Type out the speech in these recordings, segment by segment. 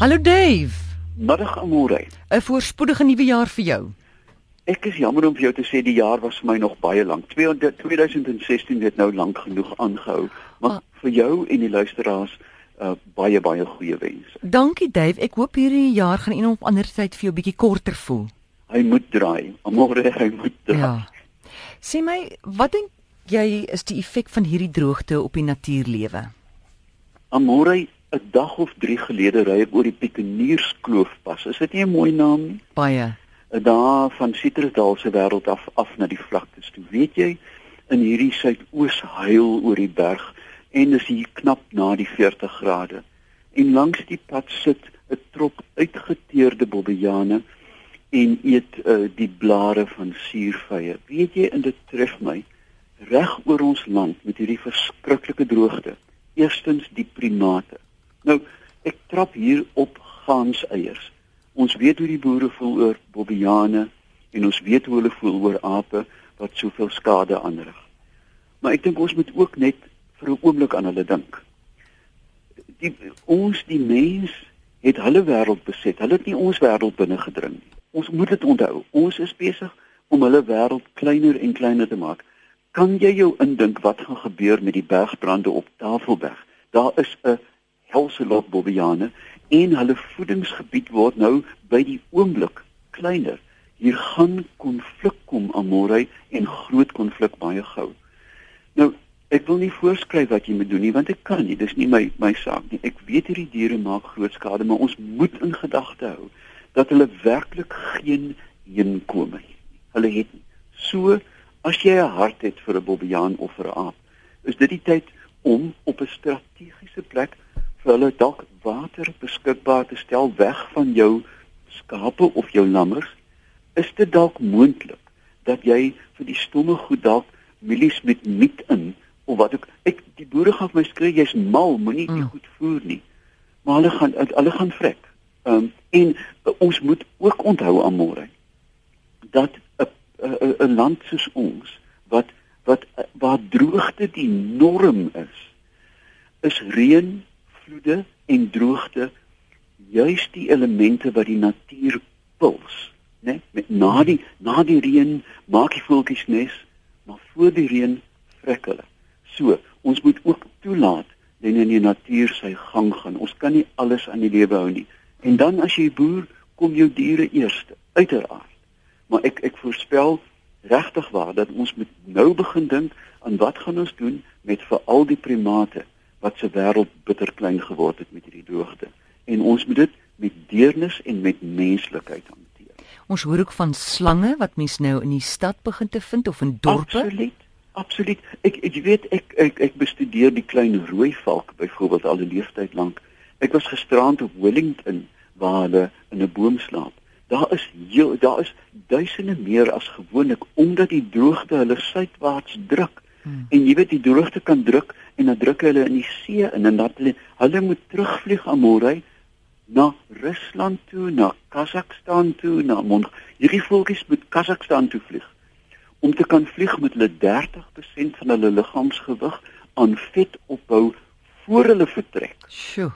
Hallo Dave. Middag Amore. 'n Voorspoedige nuwe jaar vir jou. Ek is jammer om vir jou te sê die jaar was vir my nog baie lank. 2016 het nou lank genoeg aangehou. Maar ah. vir jou en die luisteraars uh, baie baie goeie wense. Dankie Dave. Ek hoop hierdie jaar gaan een op ander tyd vir jou bietjie korter voel. Hy moet draai. Amore, hy moet draai. Ja. Sê my, wat dink jy is die effek van hierdie droogte op die natuurlewe? Amore, 'n dag of 3 gelede ry ek oor die Pietenierskloof pas. Is dit nie 'n mooi naam nie? Baie. 'n Daar van Citrusdal se wêreld af af na die vlaktes toe. Weet jy, in hierdie suidoos huil oor die berg en dis hier knap na die 40 grade. En langs die pad sit 'n trop uitgeteerde bobbejane en eet uh, die blare van suurvye. Weet jy, en dit tref my reg oor ons land met hierdie verskriklike droogte. Eerstens die primate. Nou, ek trap hier op ganseiers. Ons weet hoe die boere voel oor bobbejane en ons weet hoe hulle voel oor ape wat soveel skade aanrig. Maar ek dink ons moet ook net vir 'n oomblik aan hulle dink. Die ons die mens het hulle wêreld beset. Hulle het nie ons wêreld binne gedring nie. Ons moet dit onthou. Ons is besig om hulle wêreld kleiner en kleiner te maak. Kan jy jou indink wat gaan gebeur met die bergbrande op Tafelberg? Daar is 'n helse lot bobbejane en hulle voedingsgebied word nou by die oomblik kleiner. Hier gaan konflik kom amorei en groot konflik baie gou. Nou, ek wil nie voorskryf wat jy moet doen nie want ek kan nie. Dis nie my my saak nie. Ek weet hierdie diere maak groot skade, maar ons moet in gedagte hou dat hulle werklik geen heenkome het. Hulle het nie. So as jy 'n hart het vir 'n bobbejaan of vir 'n aap, is dit die tyd om op 'n strategiese plek vir hulle dalk water beskikbaar te stel weg van jou skape of jou lammers. Is dit dalk moontlik dat jy vir die stomme goed dalk mielies met miet in of wat ook ek die boere gaan my skree jy's mal, moenie die mm. goed voer nie. Maar hulle gaan hulle gaan vrek. Ehm um, en uh, ons moet ook onthou aan môre dat 'n 'n land soos ons wat wat waar droogte die norm is is reën, vloede en droogte juis die elemente wat die natuur puls, né? Met na die na die reën maak die voeltjies nes, maar voor die reën vrek hulle. So, ons moet ook toelaat dat in die natuur sy gang gaan. Ons kan nie alles aan die lewe hou nie. En dan as jy boer, kom jou diere eerste, uiteraard. Maar ek ek voorspel regtig waar dat ons moet nou begin dink aan wat gaan ons doen met veral die primate wat se wêreld bitter klein geword het met hierdie droogte. En ons moet dit met deernis en met menslikheid hanteer. Ons hoor ook van slange wat mens nou in die stad begin te vind of in dorpe. Absoluut. Absoluut. Ek ek weet ek ek ek bestudeer die klein rooi valk byvoorbeeld al 'n leeftyd lank. Ek was gisterand op Wellington waar hulle in 'n boom slaap. Daar is heel daar is duisende meer as gewoonlik omdat die droogte hulle suidwaarts druk. Hmm. En jy weet die droogte kan druk en dan druk hulle in die see in en dan hulle, hulle moet terugvlieg aan môre na Rusland toe, na Kazakhstan toe, na Mond. Hierdie voeltjies moet Kazakhstan toe vlieg. Om te kan vlieg met hulle 30% van hulle liggaamsgewig aan vet opbou voor hulle vertrek. Sjoe.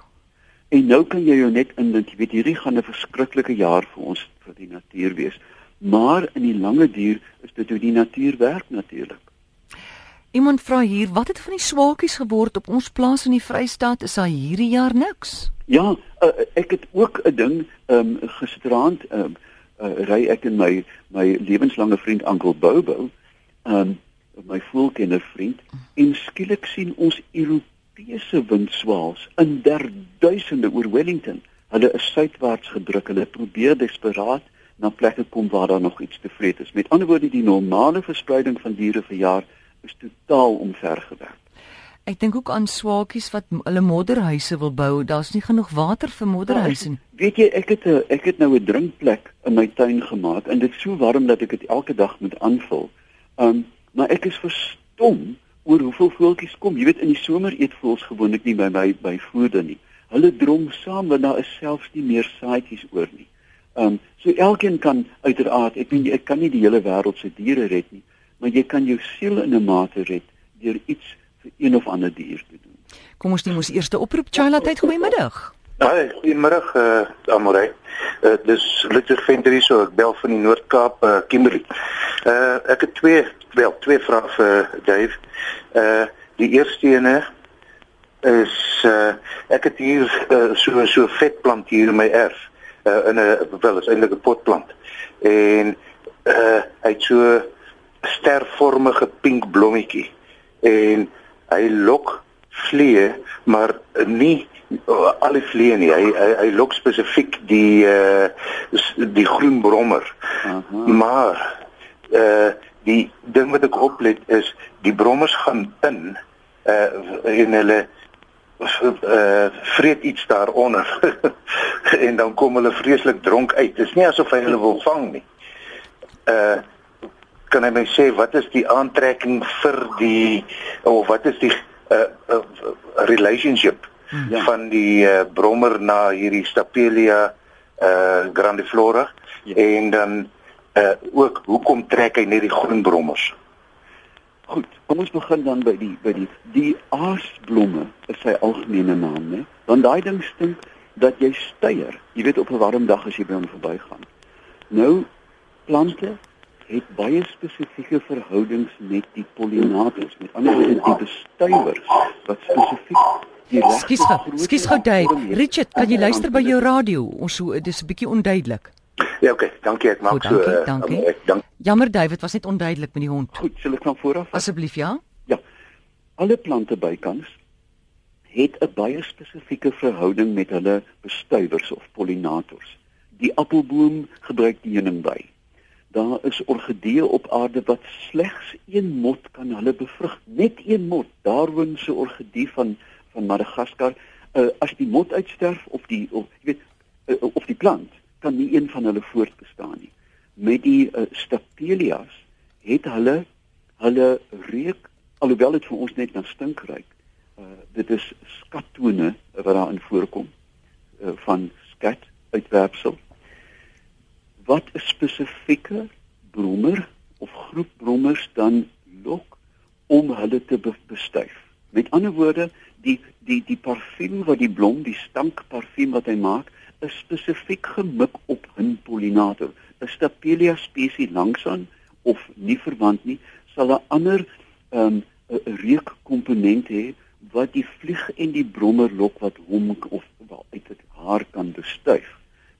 En nou kan jy jou net indink, jy weet hierdie gaan 'n verskriklike jaar vir ons vir die natuur wees. Maar in die lange duur is dit hoe die natuur werk natuurlik. Iemand vra hier, wat het van die swaakies geword op ons plaas in die Vrystaat? Is daar hierdie jaar niks? Ja, uh, ek het ook 'n ding ehm um, gisteraand ehm um, uh, ry ek en my my lewenslange vriend Uncle Bobo ehm um, my voelkenner vriend en skielik sien ons Europese windswaals in derduisende oor Wellington. Hulle is suidwaarts gedruk. Hulle probeer desperaat na plekke kom waar daar nog iets te vreet is. Met ander woorde, die normale verspreiding van diere vir jaar is totaal omvergewerp. Ek dink ook aan swaakies wat hulle modderhuise wil bou. Daar's nie genoeg water vir modderhuise nie. Ja, weet jy, ek het 'n ek het nou 'n drinkplek in my tuin gemaak en dit is so warm dat ek dit elke dag moet aanvul. Um, maar ek is verstom oor hoeveel voeltjies kom. Jy weet in die somer eet voels gewoonlik nie by my by voede nie. Hulle drom saam want daar is selfs nie meer saaitjies oor nie. Ehm um, so elkeen kan uiteraard, ek weet ek kan nie die hele wêreld se diere red nie, maar jy kan jou siel in 'n mate red deur iets vir een of ander dier te doen. Kom ons neem ons eerste oproep. Charlotte, goeiemiddag. Hi, goeiemôre uh, Amorey. Uh, dis Luther Venter hier so, ek bel van die Noord-Kaap, uh, Kimberley. Uh ek het twee wel twee vrae vir Dave. Uh die eerste ene is uh ek het hier uh, so so vetplant hier in my erf uh, in 'n wel is eintlik 'n potplant. En uh hy het so stervormige pink blommetjie en hy lok vliee maar nie uh, al die vliee nie hy hy, hy lok spesifiek die uh die groen brommer. Uh -huh. Maar uh die ding wat ek oplet is die brommers gaan in uh en hulle uh vreet iets daaronder en dan kom hulle vreeslik dronk uit. Dit is nie asof hy hulle wil vang nie. Uh kan jy my sê wat is die aantrekking vir die of wat is die uh, uh relationship hmm. ja. van die uh, brommer na hierdie Stapelia uh grandiflora ja. en dan uh ook hoekom trek hy net die groen brommers? Goed, kom ons begin dan by die by die die aasblomme is sy algemene naam, né? Want daai ding stink dat jy steier. Jy weet op 'n warm dag as jy by hom verbygaan. Nou plante het baie spesifieke verhoudings met die pollinators, met ander woorde die bestuivers wat spesifiek Skus gou, skus gou Dave. Richard, kan jy luister by jou radio? Ons so dis 'n bietjie onduidelik. Ja, oké, okay, dankie. Ek maak Goed, dankie, so uh, dankie. Ek dank. Jammer David, was net onduidelik met die hond. Goed, sal ek van vooraf? Asseblief, ja. Ja. Alle plante bykans het 'n baie spesifieke verhouding met hulle bestuivers of pollinators. Die appelboom gebruik die heuningby. Daar is orgidee op aarde wat slegs een mot kan hulle bevrug, net een mot. Daarwin se orgidee van van Madagaskar, uh, as die mot uitsterf of die of jy weet uh, of die plant kan nie een van hulle voortbestaan nie. Met die uh, stapelias het hulle hulle reuk alhoewel dit vir ons net na stink ruik. Uh, dit is skattone wat daarin voorkom uh, van skat uitwerpsel. Wat 'n spesifieke brommer of groep brommers dan lok om hulle te bestuif. Met ander woorde, die die die parfuum wat die blom, die stank parfuum wat hy maak, is spesifiek gemik op 'n pollinator. 'n Stapelia spesies langsaan of nie verwant nie, sal 'n ander ehm, um, reukkomponent hê wat die vlieg en die brommer lok wat hom of wel uit dit haar kan bestuif.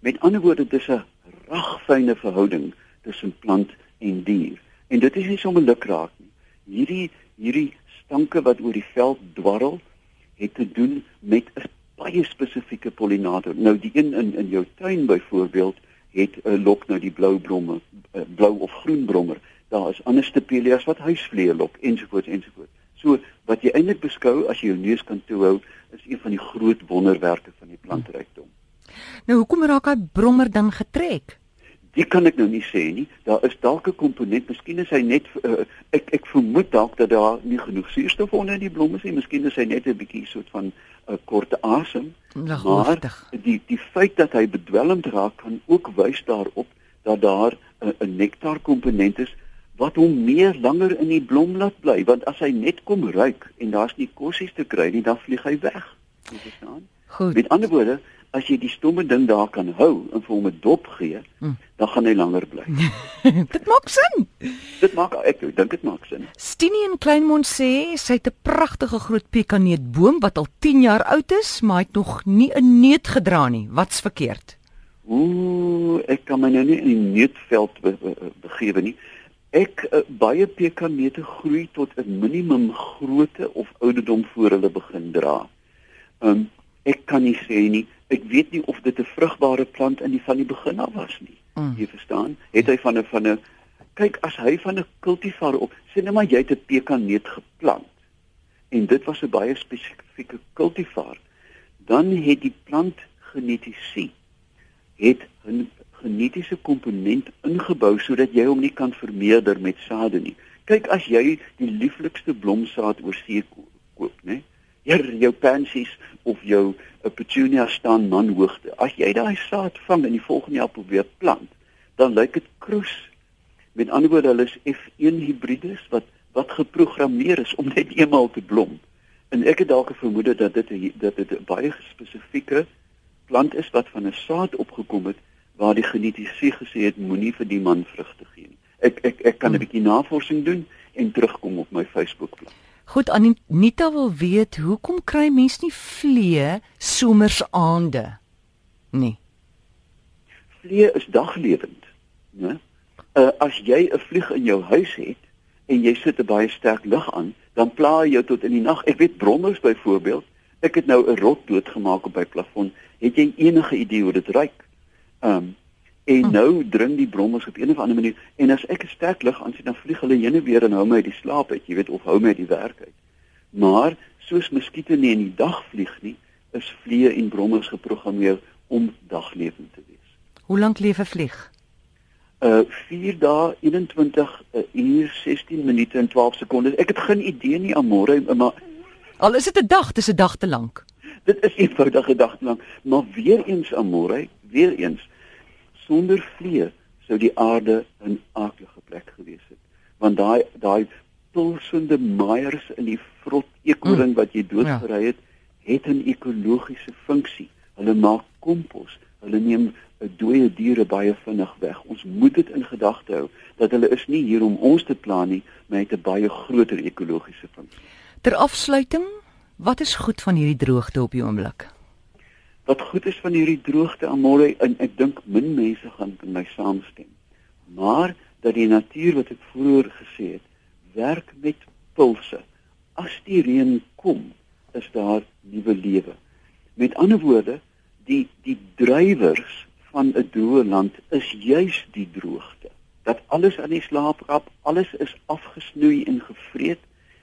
Met ander woorde, dis 'n ragfyne verhouding tussen plant en dier. En dit is nie sommer lukraak nie. Hierdie hierdie stanke wat oor die veld dwarrel het te doen met 'n baie spesifieke pollinator. Nou die een in in jou tuin byvoorbeeld het 'n uh, lok nou die blou blomme, uh, blou of groen brommer. Daar is ander stapelias wat huisvlee lok ensovoorts ensovoorts. So wat jy eintlik beskou as jy jou neus kan toehou, is een van die groot wonderwerke van die plantrykdom. Nou hoekom raak hy brommer dan getrek? Dit kan ek nou nie sê nie. Daar is dalk 'n komponent, miskien is hy net uh, ek ek vermoed dalk dat daar nie genoeg suurstof onder in die blomme is nie. Miskien is hy net 'n bietjie soort van 'n uh, korte asem. Maar die die feit dat hy bedwelmd raak kan ook wys daarop dat daar 'n uh, nektar komponent is wat hom meer langer in die blom laat bly, want as hy net kom ruik en daar's nie kossies te kry nie, dan vlieg hy weg. Verstaan? Goed. Met ander woorde, as jy die stomme ding daar kan hou en vir hom 'n dop gee, hm. dan gaan hy langer bly. dit maak sin. Dit maak ek dink dit maak sin. Stini in Kleinmond sê sy het 'n pragtige groot pekaneetboom wat al 10 jaar oud is, maar hy het nog nie 'n neut gedra nie. Wat's verkeerd? Ooh, ek kan my nou nie in die neutveld be be begewe nie. Ek uh, baie pekanete groei tot 'n minimum grootte of ouderdom voor hulle begin dra. Um, ek kan nie sê nie ek weet nie of dit 'n vrugbare plant in die van die begin af was nie. Mm. Jy verstaan? Het hy van 'n van 'n kyk as hy van 'n kultivar op sê net maar jy het 'n pekaneet geplant en dit was 'n baie spesifieke kultivar, dan het die plant genetiese het 'n genetiese komponent ingebou sodat jy hom nie kan vermeerder met sade nie. Kyk as jy die lieflikste blomsaad oor see koop, né? Ja, jou pansies of jou 'n petunia staan man hoogte. As jy daai saad vang en die volgende jaar probeer plant, dan lyk dit kroes. Met ander woorde, hulle is F1 hibrides wat wat geprogrammeer is om net eenmaal te blom. En ek het dalk 'n vermoede dat dit dat dit 'n baie spesifieke plant is wat van 'n saad opgekom het waar die genetiese gesê het moenie vir die man vrugte gee nie. Ek ek ek kan 'n hmm. bietjie navorsing doen en terugkom op my Facebookblad. Goed, Anita wil weet hoekom kry mense nie vlee somersaande nie? Vlee is daglewend, né? Uh, as jy 'n vlieg in jou huis het en jy sit 'n baie sterk lig aan, dan pla jy tot in die nag. Ek weet brommers byvoorbeeld, ek het nou 'n rot doodgemaak op my plafon. Het jy enige idee hoe dit ruik? Ehm um, en hm. nou dring die brommers op een of ander manier en as ek 'n sterk lig aan sien dan vlieg hulle heen en weer en hou my uit die slaap uit, jy weet of hou my uit die werk uit. Maar soos muskiete nie in die dag vlieg nie, is vliee en brommers geprogrammeer om daglewend te wees. Hoe lank leef 'n vlieg? Uh 4 dae 21 uh, uur 16 minute en 12 sekondes. Ek het geen idee nie amore, maar al is dit 'n dag, dis 'n dag te lank. Dit is eenvoudige dag te lank, maar weer eens amore, weer eens sonder vlee sou die aarde 'n aardige plek gewees het. Want daai daai pulsende maaiers in die vrot eekhoring mm. wat jy doodgery het, het 'n ekologiese funksie. Hulle maak kompos. Hulle neem 'n dooie diere baie vinnig weg. Ons moet dit in gedagte hou dat hulle is nie hier om ons te pla nie, maar het 'n baie groter ekologiese funksie. Ter afsluiting, wat is goed van hierdie droogte op die oomblik? Wat goed is van hierdie droogte amore en ek dink min mense gaan met my saamstem. Maar dat die natuur wat ek vroeër gesê het, werk met pulse. As die reën kom, is daar nuwe lewe. Met ander woorde, die die drywers van 'n droë land is juis die droogte. Dat alles aan die slaaprap, alles is afgesnoei en gevreet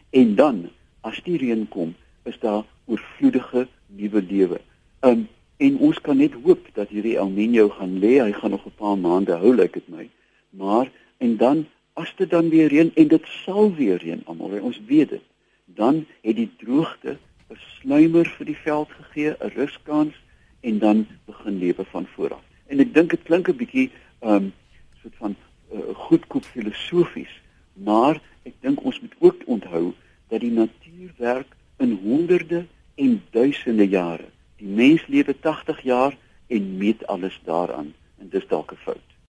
en dan as die reën kom, is daar oorvloedige nuwe lewe. Um en ons kan net hoop dat hierdie El Niño gaan lê. Hy gaan nog 'n paar maande hou, lyk dit my. Maar en dan as dit dan weer reën en dit sal weer reën, almal, ons weet dit. Dan het die droogte 'n sluimer vir die veld gegee, 'n ruskans en dan begin lewe van voor af. En ek dink dit klink 'n bietjie um soort van uh, goedkoop filosofies, maar ek dink ons moet ook onthou dat die natuur werk in honderde en duisende jare. Die mens lewe 80 jaar en meet alles daaraan en dis dalk 'n fout.